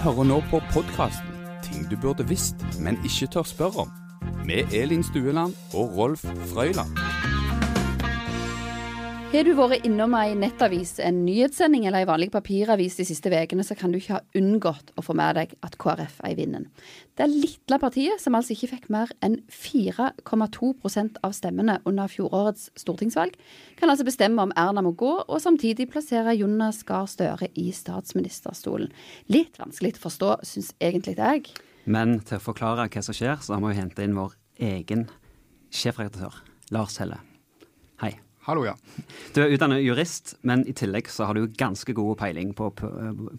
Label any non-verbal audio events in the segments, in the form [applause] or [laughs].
hører nå på podkasten Ting du burde visst, men ikke tør spørre om. Med Elin Stueland og Rolf Frøyland. Har du vært innom ei nettavis, en nyhetssending eller ei vanlig papiravis de siste ukene, så kan du ikke ha unngått å få med deg at KrF er i vinden. Det lille partiet, som altså ikke fikk mer enn 4,2 av stemmene under fjorårets stortingsvalg, kan altså bestemme om Erna må gå, og samtidig plassere Jonas Gahr Støre i statsministerstolen. Litt vanskelig å forstå, syns egentlig jeg. Men til å forklare hva som skjer, så har vi jo henta inn vår egen sjefredaktør, Lars Helle. Hei. Hallo, ja. Du er utdannet jurist, men i tillegg så har du ganske god peiling på, på,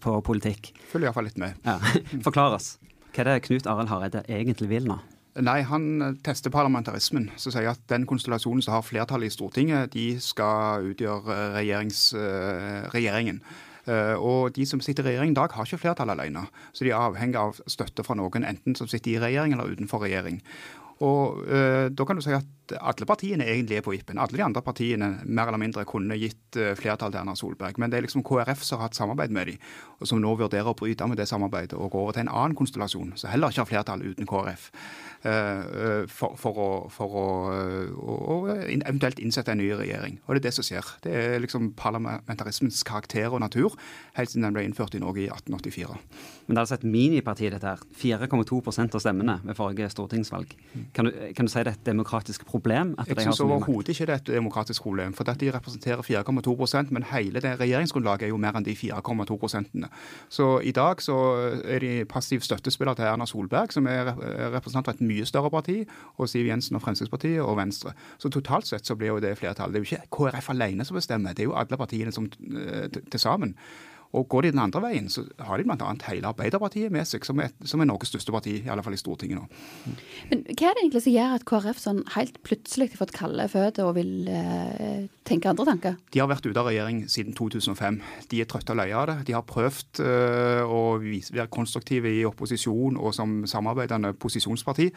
på politikk. Følger iallfall litt med. Ja. [laughs] Forklar oss. Hva er det Knut Arild Hareide egentlig vil nå? Nei, Han tester parlamentarismen, som sier at den konstellasjonen som har flertallet i Stortinget, de skal utgjøre regjerings, regjeringen. Og de som sitter i regjering i dag, har ikke flertall alene. Så de er avhengig av støtte fra noen, enten som sitter i regjering eller utenfor regjering. Og Da kan du si at alle partiene egentlig er på vippen. Alle de andre partiene mer eller mindre kunne gitt uh, flertall til Erna Solberg. Men det er liksom KrF som har hatt samarbeid med dem, og som nå vurderer å bryte med det samarbeidet og gå over til en annen konstellasjon, som heller ikke har flertall uten KrF. Uh, for, for, å, for å, å, eventuelt innsette en ny regjering. Og det er det som skjer. Det er liksom parlamentarismens karakter og natur helt siden den ble innført i Norge i 1884. Men det er altså et miniparti, dette her. 4,2% av stemmene ved forrige stortingsvalg. Kan du, kan du si det er et demokratisk problem? jeg syns overhodet ikke det er et demokratisk problem. For de representerer 4,2% men hele det regjeringsgrunnlaget er jo mer enn de 4,2 prosentene. Så i dag så er de passiv støttespiller til Erna Solberg, som er representant for et mye større parti, og Siv Jensen og Fremskrittspartiet og Venstre. Så totalt sett så blir jo det flertallet. Det er jo ikke KrF alene som bestemmer, det er jo alle partiene som til sammen. Og Går de den andre veien, så har de bl.a. hele Arbeiderpartiet med seg, som er, som er, Norges største parti, i alle fall i Stortinget nå. Men Hva er det egentlig som gjør at KrF sånn helt plutselig har fått kalde føtter og vil eh, tenke andre tanker? De har vært ute av regjering siden 2005. De er trøtte og leie av det. De har prøvd eh, å være konstruktive i opposisjon og som samarbeidende posisjonsparti.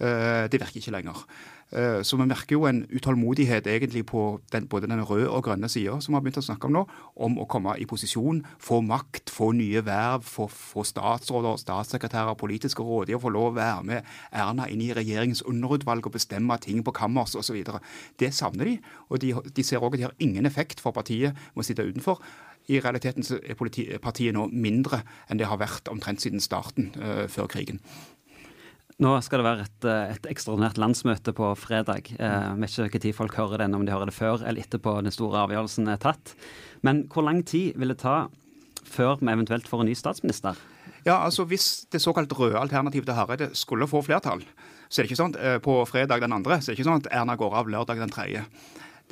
Eh, det virker ikke lenger. Så vi merker jo en utålmodighet egentlig på den, både den røde og grønne sida, som vi har begynt å snakke om nå, om å komme i posisjon, få makt, få nye verv, få, få statsråder, statssekretærer, politiske rådgivere, få lov å være med Erna inn i regjeringens underutvalg og bestemme ting på kammers osv. Det savner de, og de, de ser òg at de har ingen effekt for partiet med å sitte utenfor. I realiteten er partiet nå mindre enn det har vært omtrent siden starten uh, før krigen. Nå skal det være et, eh, et ekstraordinært landsmøte på fredag. Eh, vet ikke når folk hører den, om de hører det før eller etterpå den store avgjørelsen er tatt. Men hvor lang tid vil det ta før vi eventuelt får en ny statsminister? Ja, altså Hvis det såkalt røde alternativet til Hareide skulle få flertall, så er det ikke sånn eh, på fredag den andre, så er det ikke sånn at Erna går av lørdag den tredje.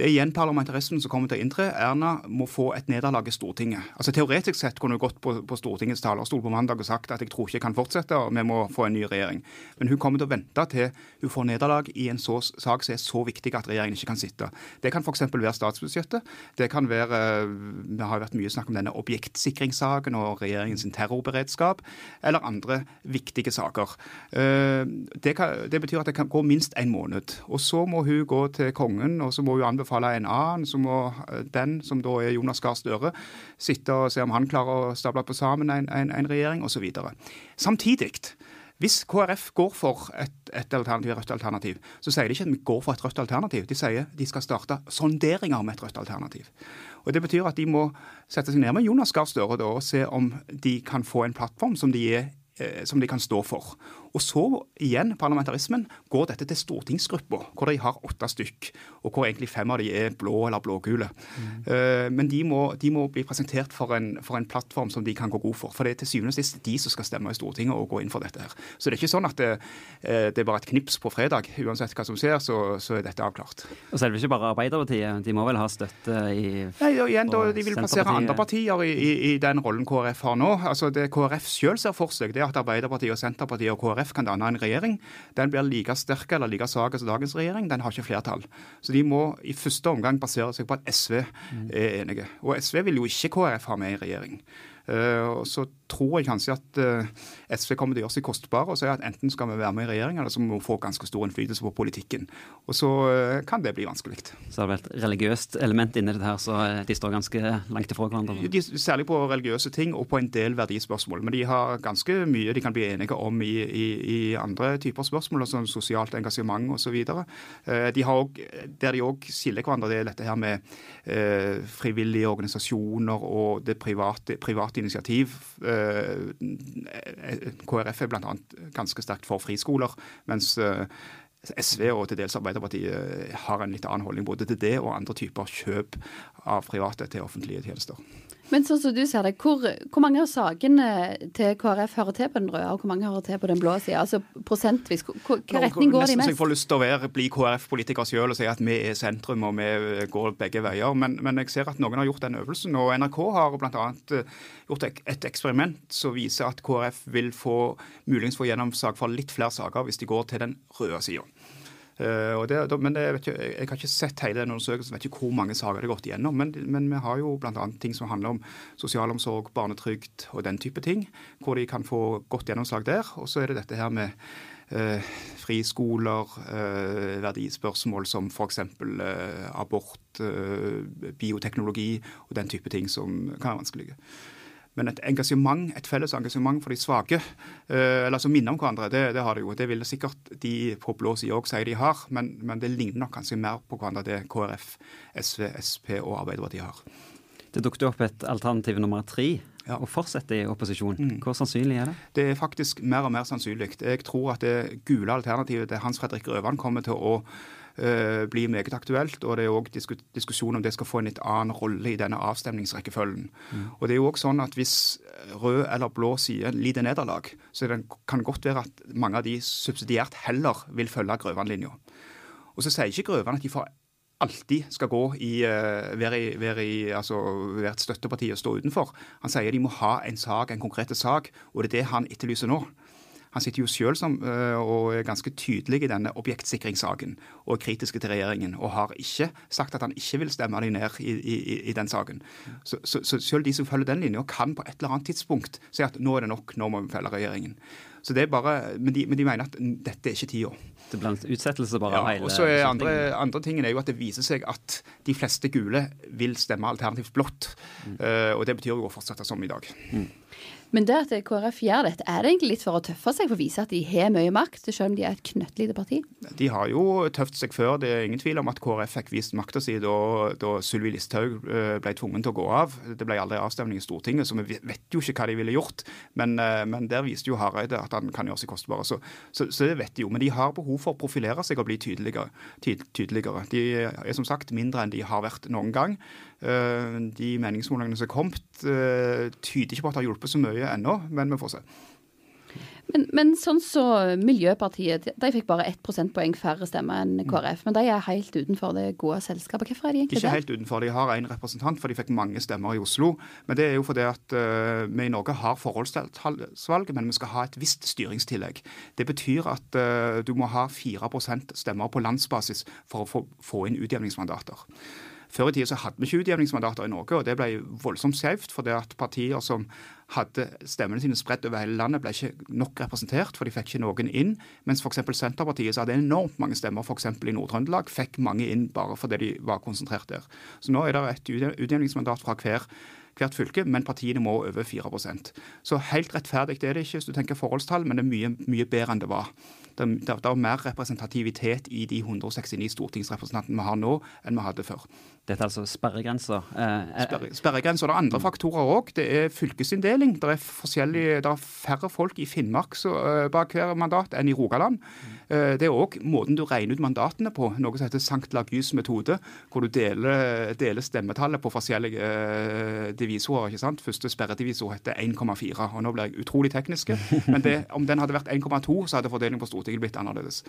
Det er igjen parlamentarismen som kommer til å inntre. Erna må få et nederlag i Stortinget. Altså Teoretisk sett kunne hun gått på, på, Stortingets talerstol på mandag og sagt at jeg tror ikke jeg kan fortsette, og vi må få en ny regjering. Men hun kommer til å vente til hun får nederlag i en så, sak som er så viktig at regjeringen ikke kan sitte. Det kan f.eks. være statsbudsjettet. Det kan være Det har vært mye snakk om denne objektsikringssaken og regjeringens terrorberedskap, eller andre viktige saker. Eh, det, kan, det betyr at det kan gå minst en måned. Og så må hun gå til kongen, og så må hun anbefale anbefale en annen, så må eh, den, som da er Jonas Gahr Støre, sitte og se om han klarer å stable på sammen en, en, en regjering, osv. Samtidig, hvis KrF går for et, et alternativ, rødt alternativ, så sier de ikke at vi går for et rødt alternativ. De sier de skal starte sonderinger med et rødt alternativ. Og Det betyr at de må sette seg ned med Jonas Gahr Støre og se om de kan få en plattform som de, er, som de kan stå for. Og så igjen, parlamentarismen, går dette til stortingsgruppa, hvor de har åtte stykk. Og hvor egentlig fem av de er blå eller blågule. Mm. Uh, men de må, de må, bli presentert for en, for en, plattform som de kan gå god for. For det er til syvende og sist de som skal stemme i Stortinget og gå inn for dette her. Så det er ikke sånn at det, uh, det er bare et knips på fredag. Uansett hva som skjer, så, så er dette avklart. Og det ikke bare Arbeiderpartiet, de må vel ha støtte i Nei, og igjen, da, De vil plassere andre partier i, i, i, den rollen KrF har nå. Altså Det KrF selv ser for seg, det er at Arbeiderpartiet og Senterpartiet og KrF kan danne en regjering. Den blir like sterk eller like svak som dagens regjering. Den har ikke flertall. Så de må i første omgang basere seg på at SV er enige. Og SV vil jo ikke KrF ha med i regjering. Eh, og så tror jeg kanskje at eh, SV kommer til å gjøre seg kostbare og si at enten skal vi være med i regjering, eller så må vi få ganske stor innflytelse på politikken. Og så eh, kan det bli vanskelig. Så er det vel et religiøst element inni det her, så de står ganske langt ifra hverandre? De, særlig på religiøse ting og på en del verdispørsmål. Men de har ganske mye de kan bli enige om i, i, i andre typer spørsmål, som sosialt engasjement osv. De har også, der de òg skiller hverandre, det er dette her med eh, frivillige organisasjoner og det private, private initiativ. Eh, KrF er bl.a. ganske sterkt for friskoler, mens eh, SV og til dels Arbeiderpartiet har en litt annen holdning både til det og andre typer kjøp av private til offentlige tjenester. Men sånn som du ser det, hvor, hvor, mange av sakene til KrF hører til på den røde, og hvor mange hører til på den blå sida? Altså prosentvis, hvilken retning går de mest? Jeg får lyst til å være, bli KrF-politiker selv og si at vi er sentrum og vi går begge veier. Men, men, jeg ser at noen har gjort den øvelsen. Og NRK har bl.a. Eh, gjort et eksperiment som viser at KrF vil få muligens få gjennomslag for litt flere saker hvis de går til den røde sida. Uh, det, men det, ikke, jeg har ikke sett hele den undersøkelsen, vet ikke hvor mange saker det har gått igjennom. Men, men vi har jo bl.a. ting som handler om sosialomsorg, barnetrygd og den type ting. Hvor de kan få godt gjennomslag der. Og så er det dette her med uh, friskoler, uh, verdispørsmål som f.eks. Uh, abort, bioteknologi og den type ting som kan være vanskelige. Men et engasjement, et felles engasjement for de svake, eh, eller som minner om hverandre, det, det, har de jo. Det vil sikkert de på blå side òg si de har, men, men, det ligner nok kanskje mer på hverandre det KrF, SV, Sp og Arbeiderpartiet har. Det dukket opp et alternativ nummer tre. Ja. Å fortsette i opposisjon. Mm. Hvor sannsynlig er det? Det er faktisk mer og mer sannsynlig. Jeg tror at det gule alternativet til Hans Fredrik Røvan kommer til å blir meget aktuelt. Og det er òg diskusjon om det skal få en litt annen rolle i denne avstemningsrekkefølgen. Mm. Og det er jo også sånn at Hvis rød eller blå side lider nederlag, så det kan godt være at mange av de subsidiært heller vil følge Grøvan-linja. Og så sier ikke Grøvan at de får alltid skal gå i, uh, være, i, være, i, altså, være et støtteparti og stå utenfor. Han sier de må ha en sak, en konkret sak, og det er det han etterlyser nå. Han sitter jo som, eh, og er ganske tydelig i denne objektsikringssaken og er kritiske til regjeringen, og har ikke sagt at han ikke vil stemme dem ned i, i, i den saken. Så, så, så, selv de som følger den linja, kan på et eller annet tidspunkt si at nå er det nok, nå må vi felle regjeringen. Så det er bare, men de, men de mener at dette er ikke tida. Det blir en utsettelse bare ja, hele og så er andre, andre tingen er jo at det viser seg at de fleste gule vil stemme alternativt blått. Mm. Uh, og det betyr jo å fortsette som i dag. Mm. Men det at KrF gjør dette, er det egentlig litt for å tøffe seg for å vise at de har mye makt, selv om de er et knøttlite parti? De har jo tøft seg før. Det er ingen tvil om at KrF fikk vist makta si da, da Sylvi Listhaug eh, ble tvungen til å gå av. Det ble aldri avstemning i Stortinget, så vi vet jo ikke hva de ville gjort. Men, eh, men der viste jo Hareide at han kan gjøre seg kostbare. Så, så, så, det vet de jo. Men de har behov for å profilere seg og bli tydeligere. tydeligere. De er som sagt mindre enn de har vært noen gang. Eh, de meningsmålingene som er kommet, tyder ikke på at det har hjulpet så mye mye ennå, men vi får se. Men, men, sånn så Miljøpartiet, de fikk bare ett prosentpoeng færre stemmer enn KrF. Men de er helt utenfor det gode selskapet. Hvorfor er de egentlig det? Ikke helt utenfor. De har én representant, for de fikk mange stemmer i Oslo. Men det er jo fordi at uh, vi i Norge har forholdsvalg, men vi skal ha et visst styringstillegg. Det betyr at uh, du må ha 4% stemmer på landsbasis for å få, få inn utjevningsmandater. Før i tida så hadde vi ikke utjevningsmandater i Norge, og det ble voldsomt skjevt. For det at partier som hadde stemmene sine spredt over hele landet, ble ikke nok representert, for de fikk ikke noen inn. Mens f.eks. Senterpartiet, som hadde enormt mange stemmer f.eks. i Nord-Trøndelag, fikk mange inn bare fordi de var konsentrert der. Så nå er det et utjevningsmandat fra hver hvert fylke, men partiene må over 4% Så helt rettferdig er det ikke hvis du tenker forholdstall, men det er mye, mye bedre enn det var. Det, det, det er mer representativitet i de 169 stortingsrepresentantene vi har nå, enn vi hadde før. Dette er altså sperregrenser? Eh, Sperre, sperregrenser. Det er andre mm. faktorer òg. Det er fylkesinndeling. Det er, det er færre folk i Finnmark så, uh, bak hver mandat enn i Rogaland. Mm. Uh, det er òg måten du regner ut mandatene på, noe som heter Sankt Lagus metode, hvor du deler, deler stemmetallet på forskjellige eh, divisorer. ikke sant? Første sperredivisor heter 1,4. og Nå blir jeg utrolig tekniske, [laughs] men det, om den hadde vært 1,2, så hadde fordelingen på Stortinget blitt annerledes.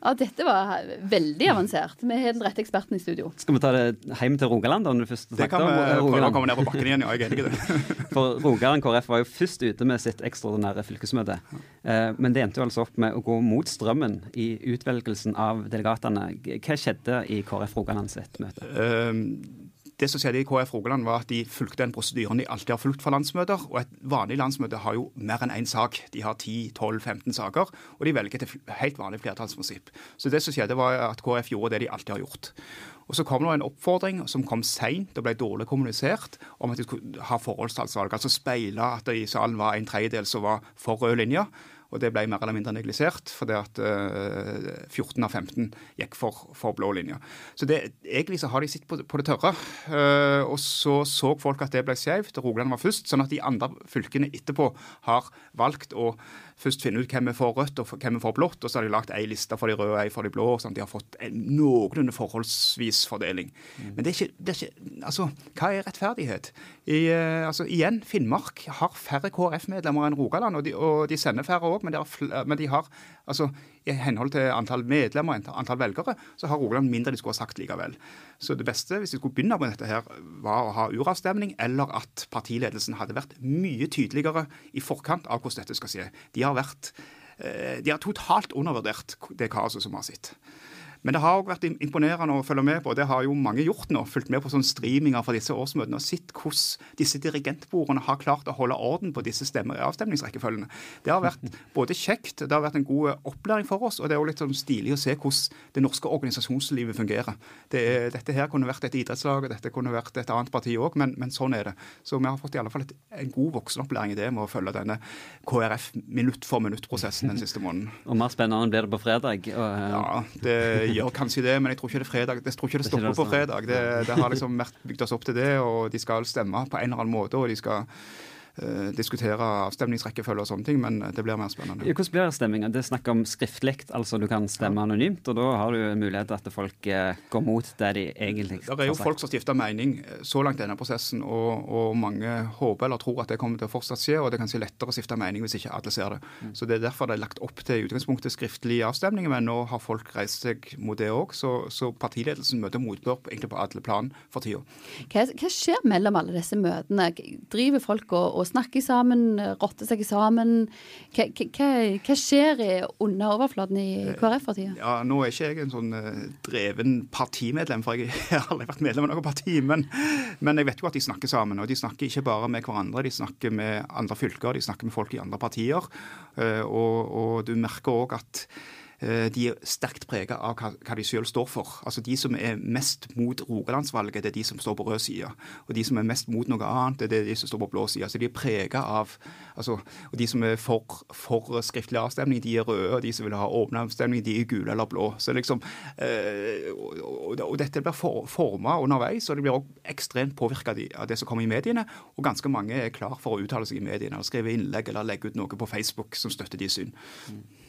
Ja, Dette var veldig avansert. Vi har den rette eksperten i studio. Skal vi ta det hjem til Rogaland, når du først Det kan vi prøve å komme ned på bakken igjen, ja. Jeg er enig i det. [laughs] For Rogaland KrF var jo først ute med sitt ekstraordinære fylkesmøte. Eh, men det endte jo altså opp med å gå mot strømmen i utvelgelsen av delegatene. Hva skjedde i KrF Rogaland sitt møte? Um, det som skjedde i KrF Rogaland, var at de fulgte den prosedyren de alltid har fulgt for landsmøter. Og et vanlig landsmøte har jo mer enn én sak. De har 10-12-15 saker, og de velger et helt vanlig flertallsprinsipp. Så det som skjedde, var at KrF gjorde det de alltid har gjort. Og Så kom det en oppfordring som kom seint og ble dårlig kommunisert, om at de skulle ha forholdstallsvalg. Altså speile at det i salen var en tredjedel som var for rød linje. Og det ble mer eller mindre neglisert, fordi at uh, eh, 14 av 15 gikk for, for blå linje. Så det, egentlig så har de sitt på, på det tørre. Uh, og så så folk at det ble skjevt, og Rogaland var først. Sånn at de andre fylkene etterpå har valgt å først finne ut hvem er for rødt og hvem er for blått, og så har de lagt ei liste for de røde og ei for de blå, sånn at de har fått en noenlunde forholdsvis fordeling. Mm. Men det er, ikke, det er ikke, Altså, hva er rettferdighet? I, uh, altså, igjen, Finnmark har færre KrF-medlemmer enn Rogaland, og de, og de sender færre òg, men, men, de har altså, i henhold til antall medlemmer og antall velgere, så har Rogaland mindre de skulle ha sagt likevel. Så det beste hvis vi skulle begynne med dette, her, var å ha uravstemning, eller at partiledelsen hadde vært mye tydeligere i forkant av hvordan dette skal skje. De har, vært, eh, de har totalt undervurdert det kaoset som vi har sett. Men det har også vært imponerende å følge med på, og det har jo mange gjort nå, fulgt med på sånne streaminger fra disse årsmøtene og sett hvordan disse dirigentbordene har klart å holde orden på disse stemmer, avstemningsrekkefølgene. Det har vært både kjekt, det har vært en god opplæring for oss, og det er òg litt sånn stilig å se hvordan det norske organisasjonslivet fungerer. Det, dette her kunne vært et idrettslag, og dette kunne vært et annet parti òg, men, men, sånn er det. Så vi har fått i alle fall et, en god voksenopplæring i det med å følge denne KrF minutt for minutt-prosessen den siste måneden. Og mer spennende blir det på fredag. Og, ja, det gjør kanskje det, men jeg tror ikke det, fredag, jeg tror ikke det stopper på fredag. Det, det har liksom vært bygd oss opp til det, og de skal stemme på en eller annen måte. og de skal uh, diskutere avstemningsrekkefølge og sånne ting, men det blir mer spennende. Hvordan blir stemminga? Det er snakk om skriftlig, altså du kan stemme ja. anonymt. Og da har du mulighet til at folk uh, går mot det de egentlig har sagt. Det er jo folk som skifter mening eh, så langt i denne prosessen, og, og, mange håper eller tror at det kommer til å fortsatt skje, og det er kanskje lettere å skifte mening hvis ikke alle ser det. Mm. Så Det er derfor det er lagt opp til utgangspunktet skriftlig avstemning, men nå har folk reist seg mot det òg, så, så, partiledelsen møter motbør egentlig på alle plan for tida. Hva, hva, skjer mellom alle disse møtene? Driver folk og og snakker sammen, rotter seg sammen. Hva, hva, hva skjer under overflaten i KrF for tida? Ja, nå er ikke jeg en sånn uh, dreven partimedlem, for [laughs] jeg har aldri vært medlem av noe parti. Men, men, jeg vet jo at de snakker sammen. Og de snakker ikke bare med hverandre, de snakker med andre fylker, de snakker med folk i andre partier. Uh, og, og du merker òg at Eh, de er sterkt preget av hva, de selv står for. Altså De som er mest mot Rogalandsvalget, det er de som står på rød side. Og de som er mest mot noe annet, det er de som står på blå side. Så de er preget av altså, Og de som er for, for, skriftlig avstemning, de er røde. Og de som vil ha åpen avstemning, de er gule eller blå. Så liksom, eh, og, og, dette blir for, forma underveis, og det blir også ekstremt påvirka av det som kommer i mediene. Og ganske mange er klar for å uttale seg i mediene, og skrive innlegg eller legge ut noe på Facebook som støtter de syn. Mm.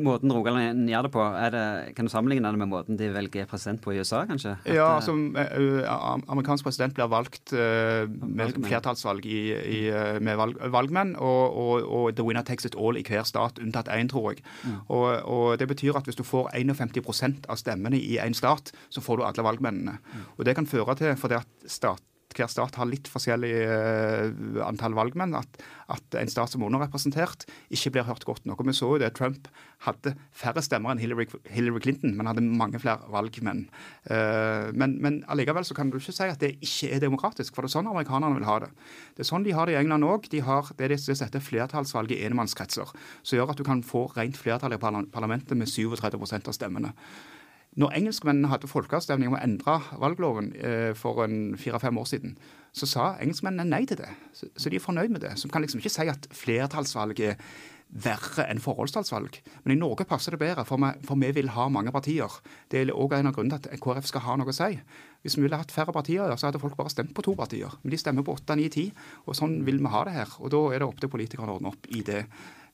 Måten Rogaland gjør det på, det, kan du sammenligne det med måten de velger president på i USA, kanskje? At, ja, altså amerikansk president blir valgt uh, med flertallsvalg i, i, med valg, valgmenn, og, og, og, the winner takes it all i hver stat, unntatt én, tror jeg. Mm. Og, og, Det betyr at hvis du får 51% av stemmene i én stat, så får du alle valgmennene. Mm. Og Det kan føre til, fordi at stat hver stat har litt forskjellig uh, antall valgmenn. At, at, en stat som er underrepresentert, ikke blir hørt godt nok. Og Vi så jo det. Trump hadde færre stemmer enn Hillary, Hillary Clinton, men hadde mange flere valgmenn. Uh, men, men allikevel så kan du ikke si at det ikke er demokratisk, for det er sånn amerikanerne vil ha det. Det er sånn de har det i England òg. De har det de setter flertallsvalg i enmannskretser, som gjør at du kan få rent flertall i parlamentet med 37% av stemmene. Når engelskmennene hadde folkeavstemning om å endre valgloven eh, for fire-fem år siden, så sa engelskmennene nei til det. Så, så, de er fornøyd med det. Så kan liksom ikke si at flertallsvalg er verre enn forholdstallsvalg. Men i Norge passer det bedre, for vi, for vi vil ha mange partier. Det er òg en av grunnene til at KrF skal ha noe å si. Hvis vi ville hatt færre partier, så hadde folk bare stemt på to partier. Men de stemmer på åtte, ni, ti. Og sånn vil vi ha det her. Og da er det opp til politikerne å ordne opp i det.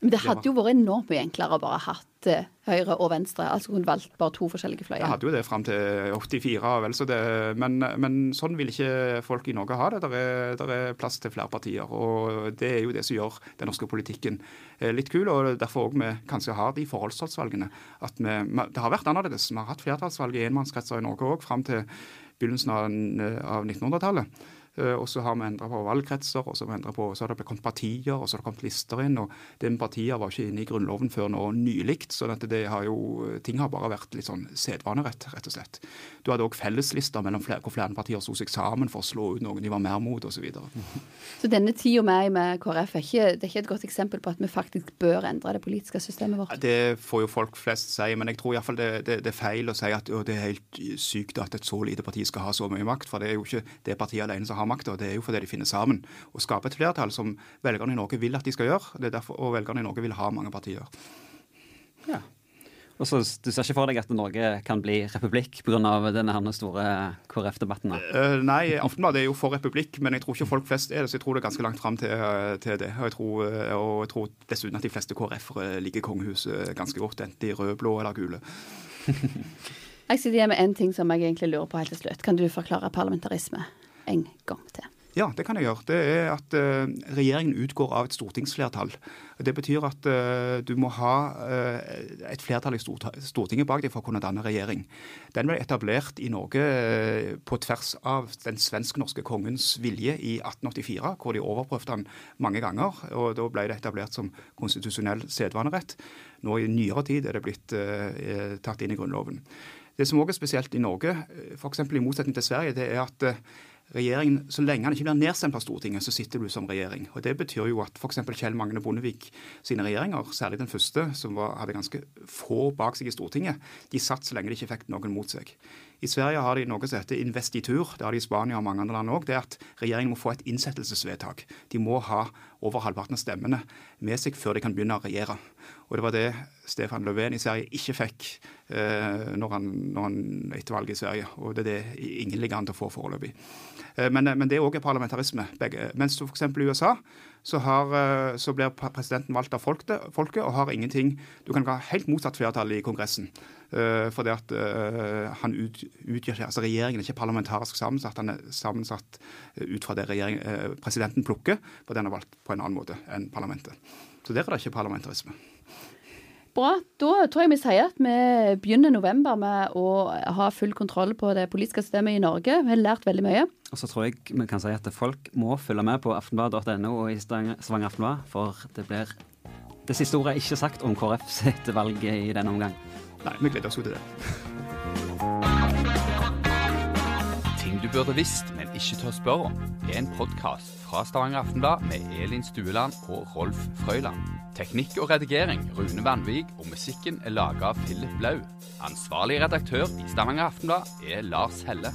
Men det hadde jo vært enormt mye enklere å bare hatt eh, høyre og venstre. Altså hun valgte bare to forskjellige fløyer. Jeg hadde jo det fram til 84, vel så det. Men, men, sånn vil ikke folk i Norge ha det. Der er, der er plass til flere partier. Og det er jo det som gjør den norske politikken eh, litt kul. Og derfor òg vi kanskje har de forholdstalsvalgene. At vi, det har vært annerledes. Vi har hatt flertallsvalg i enmannskretser i Norge òg fram til begynnelsen av, av 1900-tallet. Eh, og så har vi endra på valgkretser, og så har, vi på, så har det kommet partier, og så har det kommet lister inn. og Det med partier var ikke inne i Grunnloven før nå nylig. Så det har jo, ting har bare vært litt sånn sedvanerett, rett og slett. Du hadde òg felleslister mellom flere, hvor flere partier sto seg sammen for å slå ut noen de var mer mot, osv. Så, videre. så denne tida med, med KrF er ikke, det er ikke et godt eksempel på at vi faktisk bør endre det politiske systemet vårt? Det får jo folk flest si, men jeg tror iallfall det, det, det er feil å si at det er helt sykt at et så lite parti skal ha så mye makt. For det er jo ikke det partiet alene som har makta, det er jo fordi de finner sammen og skaper et flertall som velgerne i Norge vil at de skal gjøre. Det er derfor, og velgerne i Norge vil ha mange partier. Ja. Og så Du ser ikke for deg at Norge kan bli republikk pga. denne store KrF-debatten? Uh, nei, Aftenbladet er jo for republikk, men jeg tror ikke folk flest er det. Så jeg tror det er ganske langt fram til, til, det. Og jeg, tror, og jeg tror dessuten at de fleste KrF-ere liker kongehuset ganske godt, enten de er røde, blå eller gule. [laughs] Jeg sitter igjen med en ting som jeg egentlig lurer på helt til slutt. Kan du forklare parlamentarisme en gang til? Ja, det kan jeg gjøre. Det er at uh, regjeringen utgår av et stortingsflertall. Det betyr at uh, du må ha uh, et flertall i Stortinget bak deg for å kunne danne regjering. Den ble etablert i Norge på tvers av den svensk-norske kongens vilje i 1884, hvor de overprøvde den mange ganger. og Da ble det etablert som konstitusjonell sedvanerett. Nå i nyere tid er det blitt tatt inn i Grunnloven. Det som også er spesielt i Norge, f.eks. i motsetning til Sverige, det er at regjeringen, så lenge han ikke blir nedstemt av Stortinget, så sitter du som regjering. Og Det betyr jo at f.eks. Kjell Magne Bondevik sine regjeringer, særlig den første, som var, hadde ganske få bak seg i Stortinget, de satt så lenge de ikke fikk noen mot seg. I Sverige har de noe som heter investitur. Det har de i Spania og mange andre land òg. Det er at regjeringen må få et innsettelsesvedtak. De må ha over halvparten av stemmene med seg før de kan begynne å regjere. Og det var det Stefan Löfven i Sverige ikke fikk eh, når, han, når han etter valget i Sverige. Og det er det ingen ligger an til å få foreløpig. Eh, men, men, det er òg parlamentarisme. Begge. Mens f.eks. i USA så, har, eh, så, blir presidenten valgt av folket og har ingenting Du kan ha helt motsatt flertall i Kongressen. Uh, fordi at uh, han ut, utgjør altså Regjeringen er ikke parlamentarisk sammensatt. Han er sammensatt ut fra det presidenten plukker, for den er valgt på en annen måte enn parlamentet. Så der er det ikke parlamentarisme. Bra. Da tror jeg vi sier at vi begynner november med å ha full kontroll på det politiske systemet i Norge. Vi har lært veldig mye. Og så tror jeg vi kan si at folk må følge med på aftenblad.no og i Stavanger Aftenblad, for det blir det siste ordet er ikke sagt om KrF sitt valg i denne omgang. Nei, vi gleder oss jo til det. Burde visst, men ikke tør spørre om, er en podkast fra Stavanger Aftenblad med Elin Stueland og Rolf Frøyland. Teknikk og redigering Rune Vanvik, og musikken er laga av Philip Blau. Ansvarlig redaktør i Stavanger Aftenblad er Lars Helle.